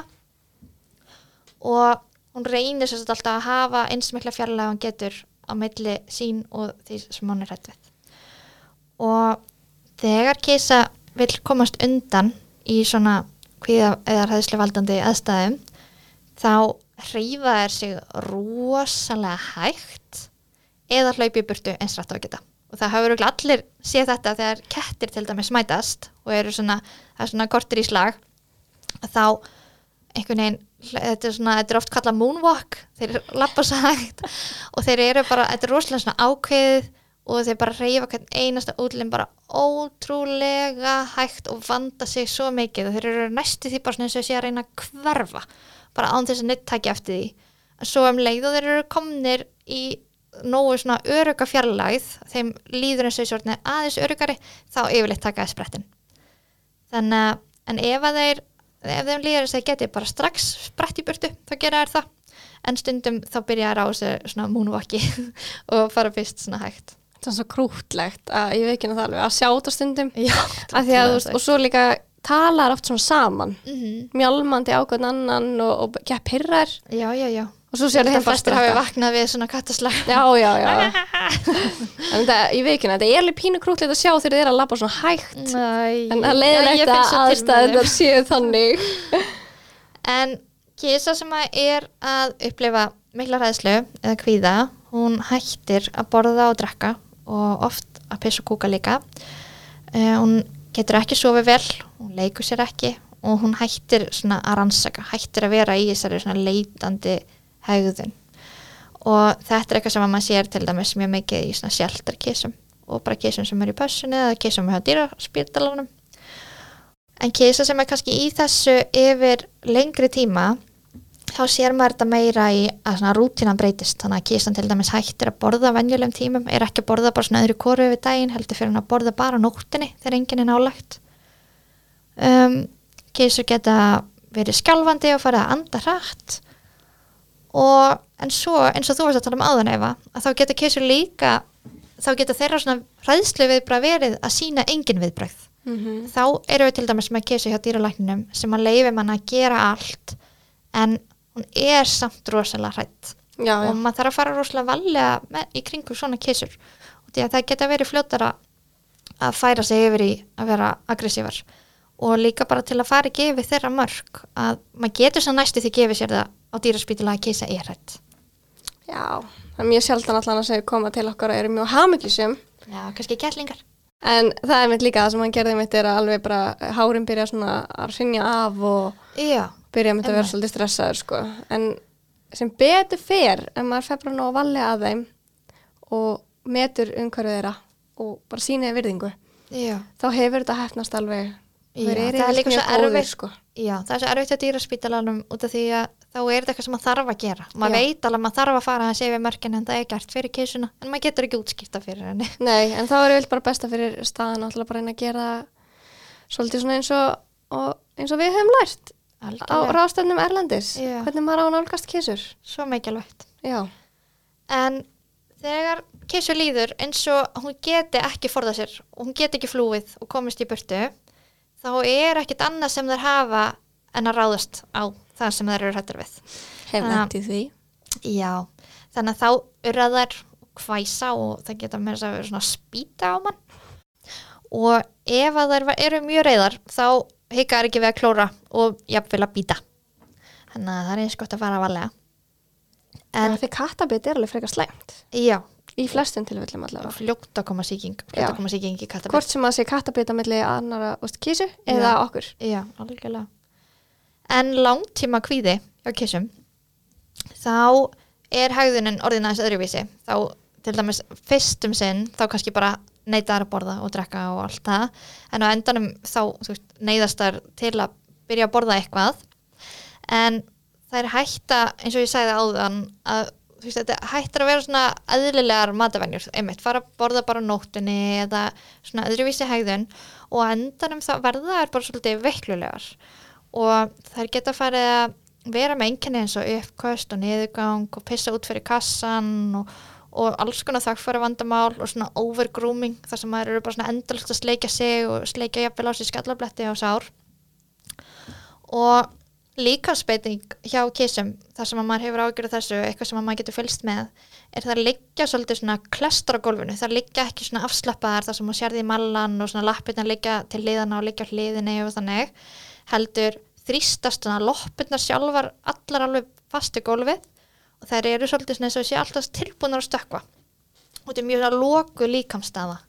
og hún reynir sérst alltaf að hafa eins mikla fjarlæg hann getur á milli sín og því sem hann er hætt við. Og þegar kísa vil komast undan í svona hvíða eða hræðslu valdandi aðstæðum þá hreyfa þær sig rosalega hægt eða hlaupi í burtu eins rætt á að geta. Og það hafur allir séð þetta þegar kettir til dæmis smætast og eru svona, það er svona kortir í slag þá einhvern veginn þetta er, svona, þetta er oft kallað moonwalk þeir lappa svo hægt og þeir eru bara, þetta er rosalega svona ákveðið og þeir bara reyfa hvern einasta útlinn bara ótrúlega hægt og vanda sig svo mikið og þeir eru næstu því bara svona eins og sé að reyna að hverfa bara án þess að neitt takja eftir því. Svo um leið og þeir eru komnir í nógu svona öruga fjarlægð þeim líður eins og í sortni aðeins örugari þá yfirleitt taka þess brettin þannig að en ef að þeir ef þeim líður þess að geti bara strax sprett í burtu þá gera þær það. En stundum þá byrja þær á þessu svona moonwalki og fara fyrst svona hægt Það er svo krútlegt að ég veikina það alveg að sjá þetta stundum. Já, að, þú veist, og svo líka talar oft svona saman. mm -hmm. Mjálmandi ákveðn annan og, og gepp hirrar. Já, já, já Og svo að þetta flestir hafi vaknað við svona kattaslag Já, já, já. en þetta, ég veikina, þetta er alveg pínu krútlegt að sjá þegar þið er að labba svona hægt. Næ, En það leiðir þetta aðstæðunar séu þannig. En kísa sem að er að upplifa mikla ræðslu eða kvíða, hún hættir að borða og drekka og oft að pissa og kúka líka. Uh, hún getur ekki sofið vel, hún leikur sér ekki og hún hættir að rannsaka, hættir að vera í þessari leitandi hegðun. Og þetta er eitthvað sem að maður sér til dæmis mjög mikið í svona sjeltarkísum og bara kísum sem er í pössunni eða kísum með dýraspítalanum. En kísa sem er kannski í þessu yfir lengri tíma þá sér maður þetta meira í að svona rútínan breytist. Þannig að kísan til dæmis hættir að borða venjulegum tímum, er ekki að borða bara svona öðru kóru yfir daginn, heldur fyrir hann að borða bara nóttinni þegar enginn er nálagt um, kísur geta verið skjálfandi og farið að anda hrætt og en svo eins og þú varst að tala um áðan Eva að þá geta kísur líka þá geta þeirra svona hræðslu viðbrað verið að sína engin viðbrað Mhm. þá eru við til dæmis með kísu hjá dýralækninum sem að leifi mann að gera allt en hún er samt rosalega hrætt Já, og maður þarf að fara rosalega valega með, í kringum svona kísur og því að það geta verið fljótara að færa sig yfir í að vera aggressívar. Og líka bara til að fara ekki yfir þeirra mörg að maður getur svo næstu því gefið sér það á dýraspítala að kísa er hrætt Já, það er mjög sjaldan allan að segja koma til okkar og eru mjög haminglisum Já, kannski kettlingar. En það er mitt líka það sem hann gerði mitt er að alveg bara hárin byrja svona að rinja af og Já, byrja mitt að vera svolítið stressaður sko. en sem betur fer en maður fer bara nú að valja að þeim og metur umhverfið þeirra og bara síniði virðingu já. þá hefur þetta hefnast alveg. Já, það er yfirleitt líka svo erfitt sko. Já, það er svo erfitt á dýraspítalanum út af því að þá er þetta eitthvað sem maður þarf að gera. Maður veit alveg að maður þarf að fara að sé við mörkin en það er gert fyrir keisuna en maður getur ekki útskipta fyrir henni. Nei, en þá er vel bara besta fyrir staðan alltaf bara reyna að gera svolítið svona eins og, og eins og við höfum lært á Algjörlega, ráðstöfnum Erlendis. Já. hvernig maður á að nálgast kísur svo mikilvægt. Já, en þegar keisu líður eins og hún geti ekki forða sér og hún geti ekki flúið og komist í burtu þá er ekkit annað sem þær hafa en að ráðast á það sem þær eru hættar við. Hef í því. Já, þannig að þá urra þær hvæsa og það geta með þess að vera svona spýta á mann. Og ef að þær eru mjög reyðar þá hikaðar ekki við að klóra og jafnvel að býta þannig að það er eins gott að fara að valega En því kattabit er alveg frekar slæmt. Já, í flestum tilfellum allavega. Fljótt að koma Já. að kattabit Hvort sem að sé kattabit á milli annara kísu eða okkur. Já, algjörlega. En langtíma kvíði hjá kissum, þá er hægðunin orðin aðeins öðruvísi. Þá, til dæmis, fyrstum sinn, þá kannski bara neytaðar að borða og drekka og allt það. En á endanum þá veist, neyðast þær til að byrja að borða eitthvað. En það er hætta, eins og ég sagði áðan, að veist, þetta hættar að vera svona eðlilegar matavenjur, einmitt, fara að borða bara nóttunni eða svona öðruvísi hægðun og á endanum þá verða þær bara svolítið veiklulegar og þær geta farið að vera með einkenni eins og uppköst og niðurgang og pissa út fyrir kassan og, og alls konar þakkfæri vandamál og svona overgrooming þar sem maður eru bara svona endalist að sleikja sig og sleikja jafnvel á sig skallabletti á sár. Og líkansbeiting hjá kísum þar sem að maður hefur ágjörð þessu eitthvað sem að maður getur fylgst með er það að liggja svolítið svona klestur á gólfinu. Það liggja ekki svona afslappaðar þar sem maður sérði í mallan og svona lappirna liggja til liðana og liggja hliðinni og þannig heldur þrýstast svona loppirna sjálfar allar alveg fast í gólfið þær eru svolítið svona eins og sé alltaf tilbúnar að stökkva. Og þetta er mjög svona loku líkamstaða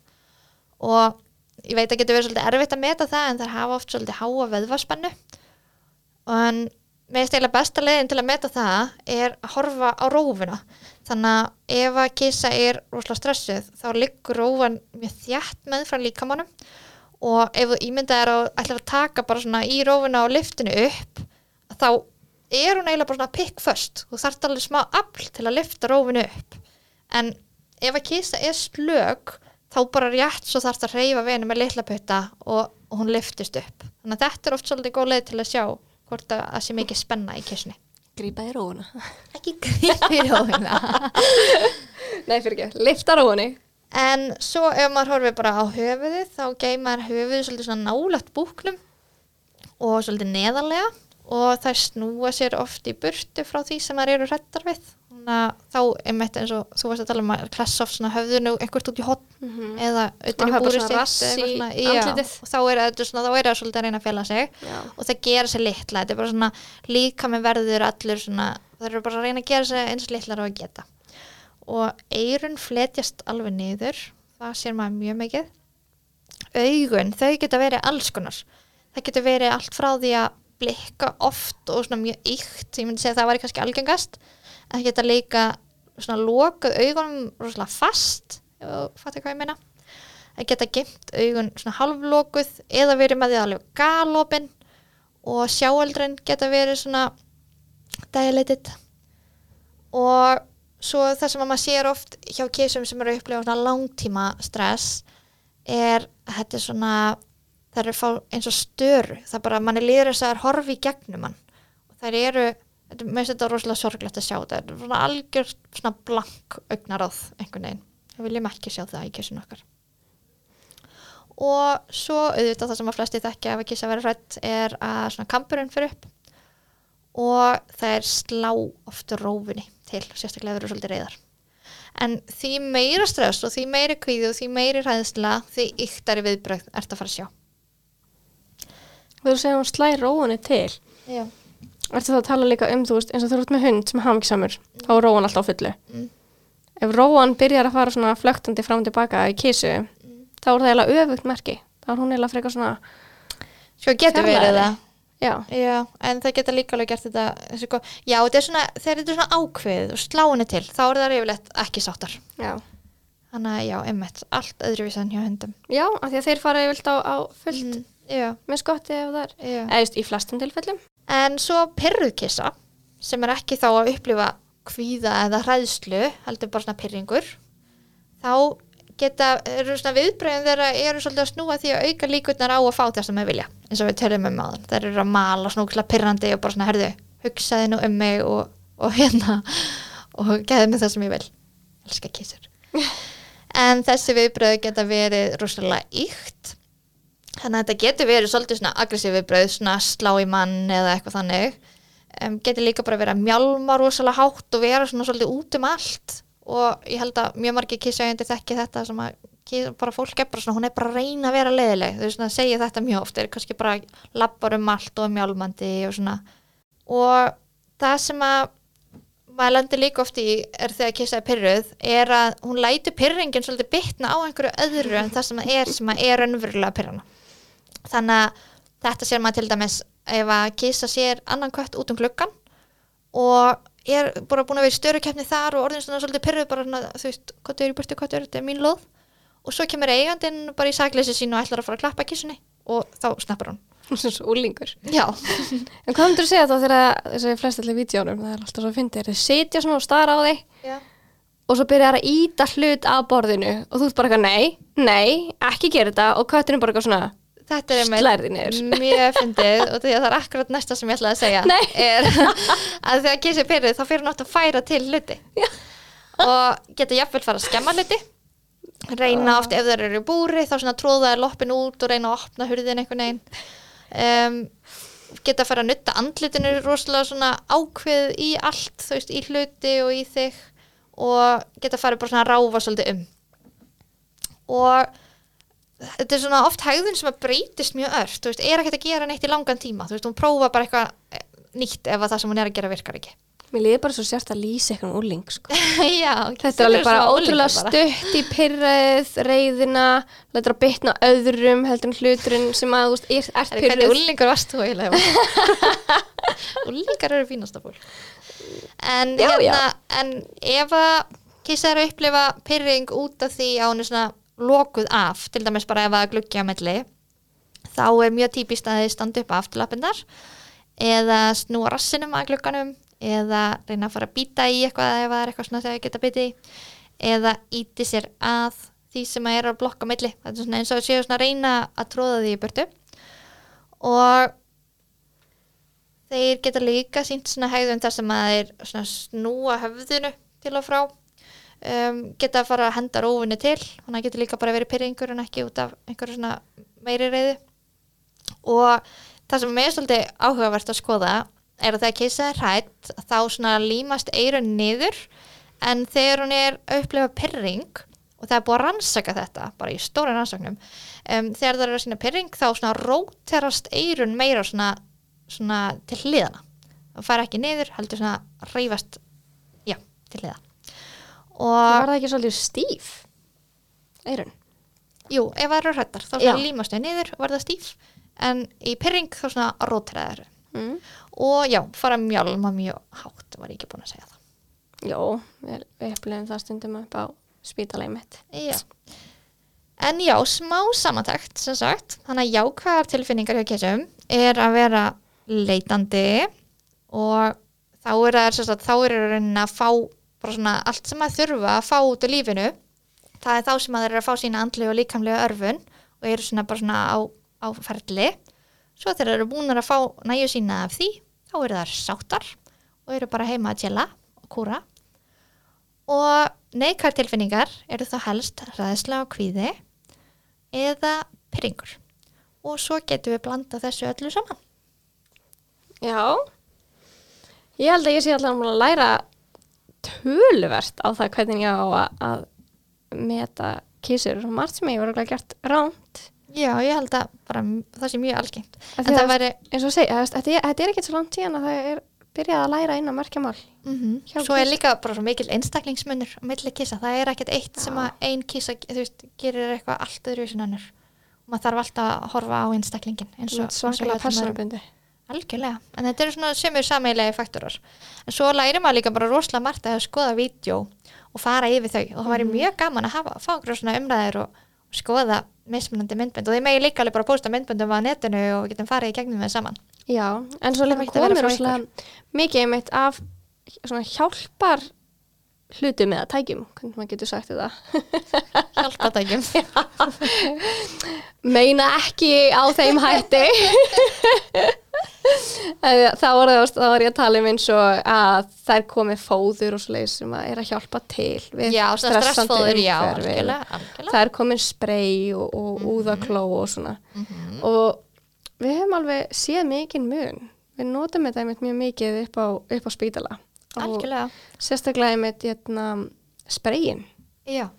og ég veit að getur verið svolítið erfitt að meta það en þær hafa oft svolítið háa veðvaspennu en með stila besta leiðin til að meta það er að horfa á rófuna. Þannig að ef að kissa er rosalega stressuð þá liggur rófan mjög þjætt með frá líkamannum og ef þú ímyndað er að ætla að taka bara svona í rófuna og liftinu upp þá er hún eiginlega bara svona pikkföst þú þarft alveg smá afl til að lifta rófinu upp. En ef að kissa er slög þá bara rétt svo þarft að reyfa veginu með litla putta og, og hún liftist upp. Þannig að þetta er oft svolítið góð leið til að sjá hvort að það sé mikið spenna í kissunni Grípa í róuna ekki grípi rófina Nei, fyrir ekki, lifta róunni en svo ef maður horfið bara á höfuðið þá geymar höfuðið svolítið svona nálægt búknum og svolítið neðarlega og þær snúa sér oft í burtu frá því sem þær eru hrættar við. Þannig að þá einmitt eins og þú varst að tala um að klessa oft svona höfðinu einhvert út í hotn Mhm. eða utan í búri sitt og þá er það er svolítið að reyna að fela sig. Já. og það gera sér litla, þetta er bara svona líka með verður allur svona það eru bara að reyna að gera sér eins litlar á að geta. Og eirun fletjast alveg niður. Það sér maður mjög mikið. Augun, þau geta verið alls konar. Það getur verið allt frá því að blikka oft og svona mjög ykt ég myndi segja að það væri kannski algengast en það geta líka svona lokað augunum rosalega fast ef þú fattir hvað ég meina. Það geta gemt augun svona halvlokuð eða verið með því alveg galopin og sjáaldrin geta verið svona dilated. Og svo það sem að maður sér oft hjá kísum sem eru að upplifa svona langtíma stress er að þetta er svona það eru fá eins og störu. Það er bara að manni líður þess að það er horfi í gegnum mann og þær eru mér finnst þetta rosalega sorglegt að sjá þetta. Er svona algjör svona blank augnaráð einhvern veginn, við viljum ekki sjá það í kissun okkar. Og svo auðvitað það sem að flesti þekkja ef að kissa verið hrætt er að svona kampurinn fyrir upp og það er slá ofta rófinni til, sérstaklega verður svolítið reyðar en því meira stress og því meiri kvíði og því meiri hræðsla því yktari viðbröð ert að fara að sjá Þú segir hún slæri róunni til. Já. Ertu það að tala líka um, þú veist, eins og þú ert með hund sem er hafmyggsamur, þá er róan alltaf fullu. Mm. Ef róan byrjar að fara svona flögtandi fram og tilbaka í kísu, Mm. þá er það eiginlega öfugt merki. Þá er hún eiginlega frekar svona, Sko getur verið það já, Já, en það geta líka alveg gert þetta þessi, go- Já, þetta er svona, þegar þetta er svona ákveðið og sláinu til, þá er það yfirleitt ekki sáttar já. Þannig að já, emmitt, allt öðruvísi en hjá hundum Já, af því að þeir fara yfirleitt á, á fullt mm, Já, með skotti ef það er, eða just í flestum tilfellum. En svo pyrruðkissa sem er ekki þá að upplifa kvíða eða hræðslu, heldur bara svona pyrringur þá geta, eru svona viðbröðin þeirra eru svolítið að snúa því að auka líkurnar á að fá það sem þeir vilja, eins og við tölum um áðan. Þeir eru að mala snúkla pyrrandi og bara svona herðu, hugsaði nú um mig og, og hérna og geði mig það sem ég vil. Elska kissur en þessi viðbröð geta verið rosalega ykt þannig að þetta getur verið svolítið svona aggressív viðbröð, svona slá í mann eða eitthvað þannig. Um, getur líka bara verið að mjálma rosalega hátt og vera svona svolítið út um allt. Og ég held að mjög margir kissauðindi þekki þetta sem að bara fólk er bara svona, hún er bara að reyna að vera leiðileg þau svona segja þetta mjög oft, er kannski bara lappar um allt og er mjálmandi og svona. Og það sem að maður lendir líka oft í er þegar kissaði pyrruð er að hún lætur pyrringin svolítið bitna á einhverju öðru en það sem það er sem að er raunverulega pyrrana þannig að þetta sér maður til dæmis ef að kissa sér annan kött út um gluggan og er bara búin að vera í störukeppni þar og orðin svona svolítið pyrruð bara svona, þú veist, hvað er í burtu, hvað er þetta mín lóð og svo kemur eigandinn bara í sakleysi sín og ætlar að fara að klappa kissunni og þá snappar hann. Úlingur. En hvað myndir þú segja þá þegar þess að ég flest allir vídjónum, það er alltaf svo að fyndi, þeir sitja svona og stara á þig já. og svo byrjar að íta hlut af borðinu og þú ert bara eitthvað nei, nei, ekki gera þetta. Og kötturinn bara eitthvað svona Þetta er niður. mjög fyndið og því að það er akkurat næsta sem ég ætlaði að segja Nei. er að þegar kissið pyrrið þá fyrir nátt að færa til hluti Já. og geta jafnvel fara að skemma hluti reyna oft ef þeir eru í búri þá svona tróða loppin út og reyna að opna hurðin einhvern veginn um, geta fara að nutta andlitinu rosalega svona ákveð í allt þú veist, í hluti og í þig og geta fara bara svona að ráfa svolítið um og þetta er svona oft hægðun sem að breytist mjög ört, þú veist, er ekkert að gera neitt í langan tíma, þú veist, hún prófa bara eitthvað eh, nýtt ef að það sem hún er að gera virkar ekki. Mér liði bara svo sérst að lýsa eitthvað úling sko. Já, Þetta er alveg bara ótrúlega stutt í pyrrið, reyðina, lætur að bitna á öðrum heldur en hluturinn sem að veist, er, ert Hvernig úlingur varst þú eiginlega? Úlingar eru fínasta fólk. En, Já, hérna, en ef að kissa er að upplifa pyrring út af því hún er svona lokuð af, til dæmis bara ef að gluggi á milli þá er mjög típist að þið standa upp afturlappindar eða snúa rassinum að glugganum eða reyna að fara að býta í eitthvað ef það er eitthvað svona þegar það geta býti eða íti sér að því sem að er að blokka á milli. Þetta er svona eins og séu svona að reyna að tróða því í burtu. Og þeir geta líka sínt svona hegðun þar sem að þeir snúa höfðinu til og frá um, geta að fara að henda rófunni til. Þannig að getur líka bara verið pyrringur en ekki út af einhverju svona meiri reyði og það sem er mér svolítið áhugavert að skoða er að þegar kissa er hrætt þá svona límast eirun niður. En þegar hún er upplefa pyrring og það er búið að rannsaka þetta bara í stóra rannsaknum um, þegar það er að sína pyrring þá svona róterast eirun meira svona, svona til hliðana það fara ekki niður, heldur svona reyfast já, til hliða og Var það ekki svolítið stíf? Eirun. jú, ef það eru hrættar þá Já. svona límast þau niður og verða stíf en í pyrring þá svona róteraðar Mm. og já, fara mjálma mjög hátt var ég ekki búin að segja það Jó, við, við upplifum það stundum upp á spítalegi mitt. Já. En já, smá samantækt sem sagt, þannig að jákvæðar tilfinningar hjá kessum er að vera leitandi og þá er það þá er það að fá bara svona allt sem að þurfa að fá út úr lífinu það er þá sem að þeir eru að fá sína andlega og líkamlega örfun og eru svona bara svona á, á ferli. Svo þeir eru búin að fá næju sína af því þá eru það sáttar og eru bara heima að tjela og kúra. Og neikvæð tilfinningar eru þá helst ræðsla og kvíði eða pyrringur og svo getum við blanda þessu öllu saman. Já. Ég held að ég sé alltaf að læra töluvert á það hvernig ég á að, meta kísur og margt sem ég var alveg gert ránt. Já, ég held að bara það sé mjög algengt en það að- væri Eins og segja, þetta er, er ekkert svo langt síðan að það er byrjað að læra inn á merkjamál. mm Hjá svo er líka bara svo mikil einstaklingsmunur á milli kísa, það er ekkert eitt sem að ein kísa, þú veist, gerir eitthvað allt öðru sem önnur og maður þarf alltaf að horfa á einstaklingin eins og, eins og í öðrum. personabundi. Algjörlega, en þetta eru svona semur sameilegi faktorar. En svo lærir maður líka bara rosalega margt að skoða vídeo og fara yfir þau og það væri mjög gaman að hafa, fá okkur svona umræðir og, og skoða mismunandi myndbönd og þeir megi líka alveg bara posta myndböndum á netinu og getum farið í gegnum það saman. Já, en svo líka komir rosalega mikið einmitt af svona hjálpar hlutum eða tækjum, hvernig maður getur sagt þetta. Hjálpatækjum. meina ekki á þeim hætti þá var, var ég að tala um eins og að þær komi fóður og svoleiðis sem að er að hjálpa til við já, já, umhverfi. er komin sprey og, og úðakló og svona. Mhm. og við hefum alveg séð mikinn mun. Við notum þetta einmitt mjög mikið upp á, upp á spítala. Og Algjörlega. sérstaklega einmitt hérna, sprayin Já,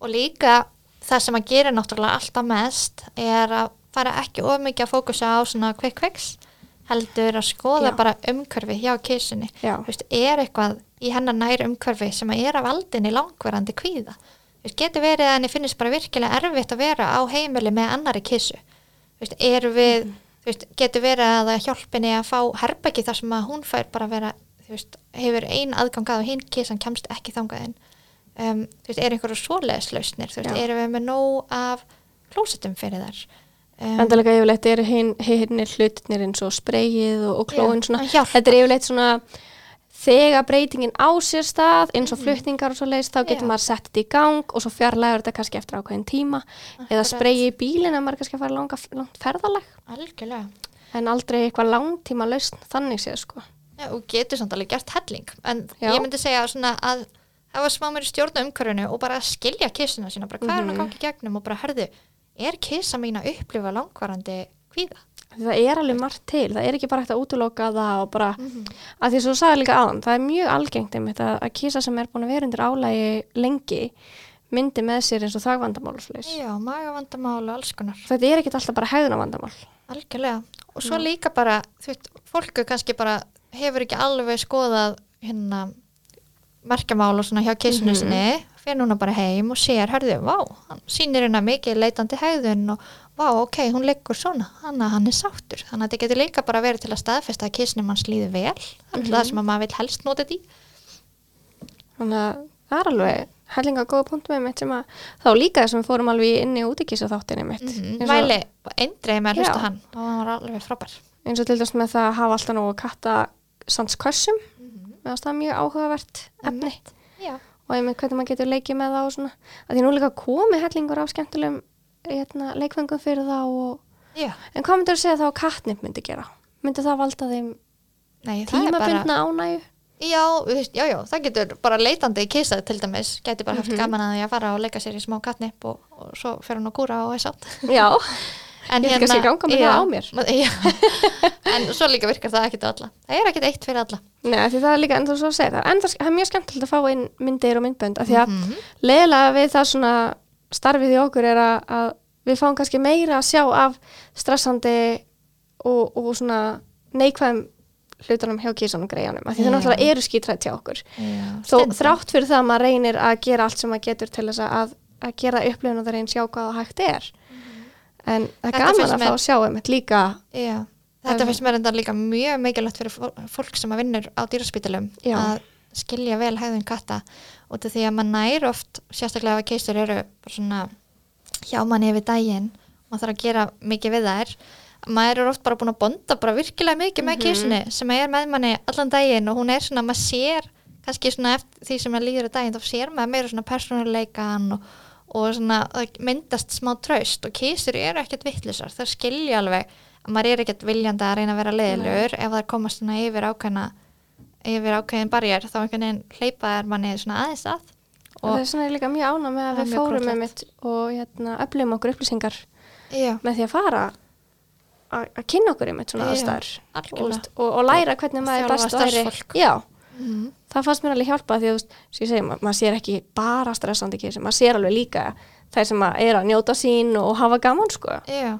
og líka það sem að gera náttúrulega alltaf mest er að fara ekki of mikið að fókusa á svona quick fix heldur að skoða Já. bara umhverfi hjá kísunni. Veist, er eitthvað í hennar nær umhverfi sem er af aldinni langverandi kvíða. Þú veist, getur verið að henni finnist bara virkilega erfitt að vera á heimili með annari kísu. Eru við, þú veist, getur verið að það hjálpinni að fá herbæki þar sem að hún fær bara að vera, hefur ein aðgangað og hinn kísan kemst ekki þangað inn um, er einhverju svoleiðslausnir, erum við með nóg af klósetum fyrir þar um, Endalega yfirleitt eru hinn hinnir hlutnir eins og spreyið og, og klóin svona, þetta er yfirleitt svona þegar breytingin á sér stað eins og flutningar og svo leiðist þá getur. Já. maður sett þetta í gang og svo fjarlægur þetta kannski eftir ákveðin tíma eða Akkurat. spreyið í bílinn að maður er kannski að fara langa, langt ferðalag algjörlega en aldrei eitthvað langtíma lausn þannig séð sko. Já, og getur samt alveg gert helling en Já. ég myndi segja svona að það var smá mér í stjórna umhverfinu og bara skilja kissuna sína, bara hvað er hún að Mhm. gangi gegnum og bara hörðu, er kissa mín að upplifa langvarandi kvíða? það er alveg margt til, það er ekki bara hægt að útloka það og bara, Mhm. að því svo sagði líka aðan, það er mjög algengt einmitt að, að kísa sem er búin að vera undir álægi lengi myndi með sér eins og þagvandamál og svoleiðis. Já, magavandamál og alls konar þetta er ekkit alltaf bara hegðunavandamál algjörlega, og svo líka bara þú veist, fólku kannski bara hefur ekki alveg skoðað hérna merkjamál og svona hjá kissinu Mhm. sinni fyrir núna bara heim og sér, hörðu, vá hann sýnir hérna mikið leitandi hegðun og vá, ok, hún liggur svona. Hann, hann er sáttur, þannig að þetta getur líka bara verið til að staðfesta að kissinu manns líði vel. Það er Mhm. það sem að maður vil helst nota þetta í. Þannig að það er alveg hellinga góða punktum með mitt sem að þá líka þessum við fórum alveg í inni og útikísa þáttinni mitt mm og, væli, eindreið með að hlusta hann og hann. Var alveg frábær. Eins og til dæs með það að hafa alltaf nógu katta sandskössum Mhm. með það mjög áhugavert efni. Já, og einmitt hvernig maður getur leikið með það og svona að því nú líka komi hellingur af skemmtilegum hérna, leikfengum fyrir það og... en hvað myndir þú segja þá að katnip myndi gera? myndi það valda þeim nei, er bara tímabundna ánægu? Já, já, já, það getur bara leitandi í kisa til dæmis, gæti bara haft Mhm. gaman að því að fara og leika sér í smá katnip og, og svo fer hún að kúra og er sátt Já, en Ég ætla kannski að ganga með það á mér. En svo líka virkar það ekkit á alla. Það er ekkit eitt fyrir alla. Nei, því það er líka enda svo að segja það. En það er mjög skemmtilegt að fá inn myndir og myndbönd af því að Mhm. leiðilega við það svona starfið í okkur er að, að við fáum kannski meira að sjá af stressandi og, og svona neikvæðum hlutunum hjá kísunum greiðanum af því það náttúrulega eru skítrætt hjá okkur. Þó þrátt fyrir það að maður reynir að gera allt sem maður getur til þess að, að gera upplifun og það reyn sjá hvað það hægt er en það er. Þetta gaman að fá að sjá um líka Já, þetta finnst mér enda líka mjög mikilvægt fyrir fó- fólk sem að vinnur á dýraspítalum Já. að skilja vel hægðun katta út af því að maður nær oft sérstaklega ef að keisur eru svona hjá manni yfir daginn maður þarf að gera mikið við þær maður er oft bara búin að bonda bara virkilega mikið með Mhm. kísunni sem er með manni allan daginn og hún er svona, maður sér kannski svona eftir því sem maður líður á daginn þá sér maður meira svona persónuleikan og, og svona það myndast smá traust og kísur eru ekkert vittlisar það skilja alveg að maður er ekkert viljandi að reyna að vera leðilur ef það komast svona yfir ákveðna yfir ákveðin barjér þá einhvern veginn hleypa er manni svona aðeins að. Og það er svona líka mjög ána með að er við fórum með mitt og hérna, öflum okkur upplýsingar já, með því að fara að kynna okkur einmitt svona Já, aðstæður. og, og, og læra hvernig maður Þjálfa best væri starfsfólk. Mm. það fannst mér alveg hjálpa því að ég segi, ma maður sér ekki bara stressandi kísir, maður sér alveg líka þær sem að er að njóta sín og hafa gaman sko. Já,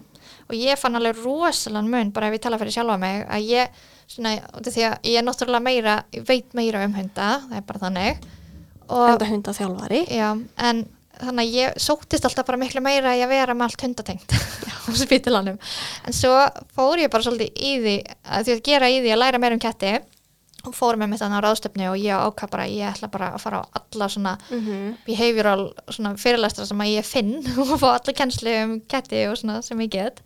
og ég fann alveg rosalega mun bara ef ég tala fyrir sjálfa mig að ég, svona, því að ég er náttúrulega meira, ég veit meira um hunda, það er bara þannig og, enda hunda þjálfari já, en þannig að ég sóttist alltaf bara miklu meira að vera með allt hundatengt á spítilanum en svo fór ég bara svolítið í því að því að gera í því að læra meira um ketti og fór með mitt þannig á ráðstöfnu og ég ákvað bara, ég ætla bara að fara á alla svona mm -hmm. behavioral svona fyrirlæstra sem að ég finn og fá alla kennslu um ketti og svona sem ég get.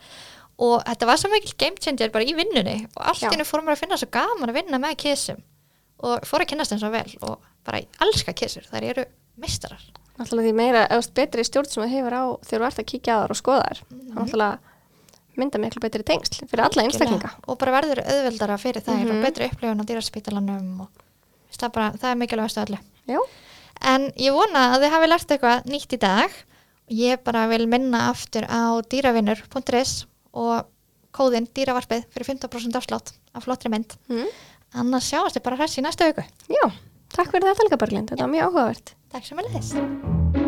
Og þetta var svo mikil game changer bara í vinnunni og allt hennu fór mér að finna svo gaman að vinna með kísum og fór að kynast þeim svo vel og bara ég elska kísur, þær eru mistarar náttúrulega því meira, eða betri stjórn sem þú hefur á þegar þú ert að kíkja á þar og skoða þar mm náttúrulega mynda miklu betri tengsl fyrir alla einstaklinga og bara verður auðveldara fyrir þær Mhm. og betri upplifun á dýraspítalanum og það, bara, það er mikilvægast öllu En ég vona að þið hafi lært eitthvað nýtt í dag. Ég bara vil minna aftur á dýravinnur.is og kóðinn dýravarpið fyrir 15% afslátt af flottri mynd. mm. Annars sjáast þið bara hress í næstu auku. Já takk fyrir þetta Helga Berglind, þetta var mjög áhugavert Takk sem að leiðis.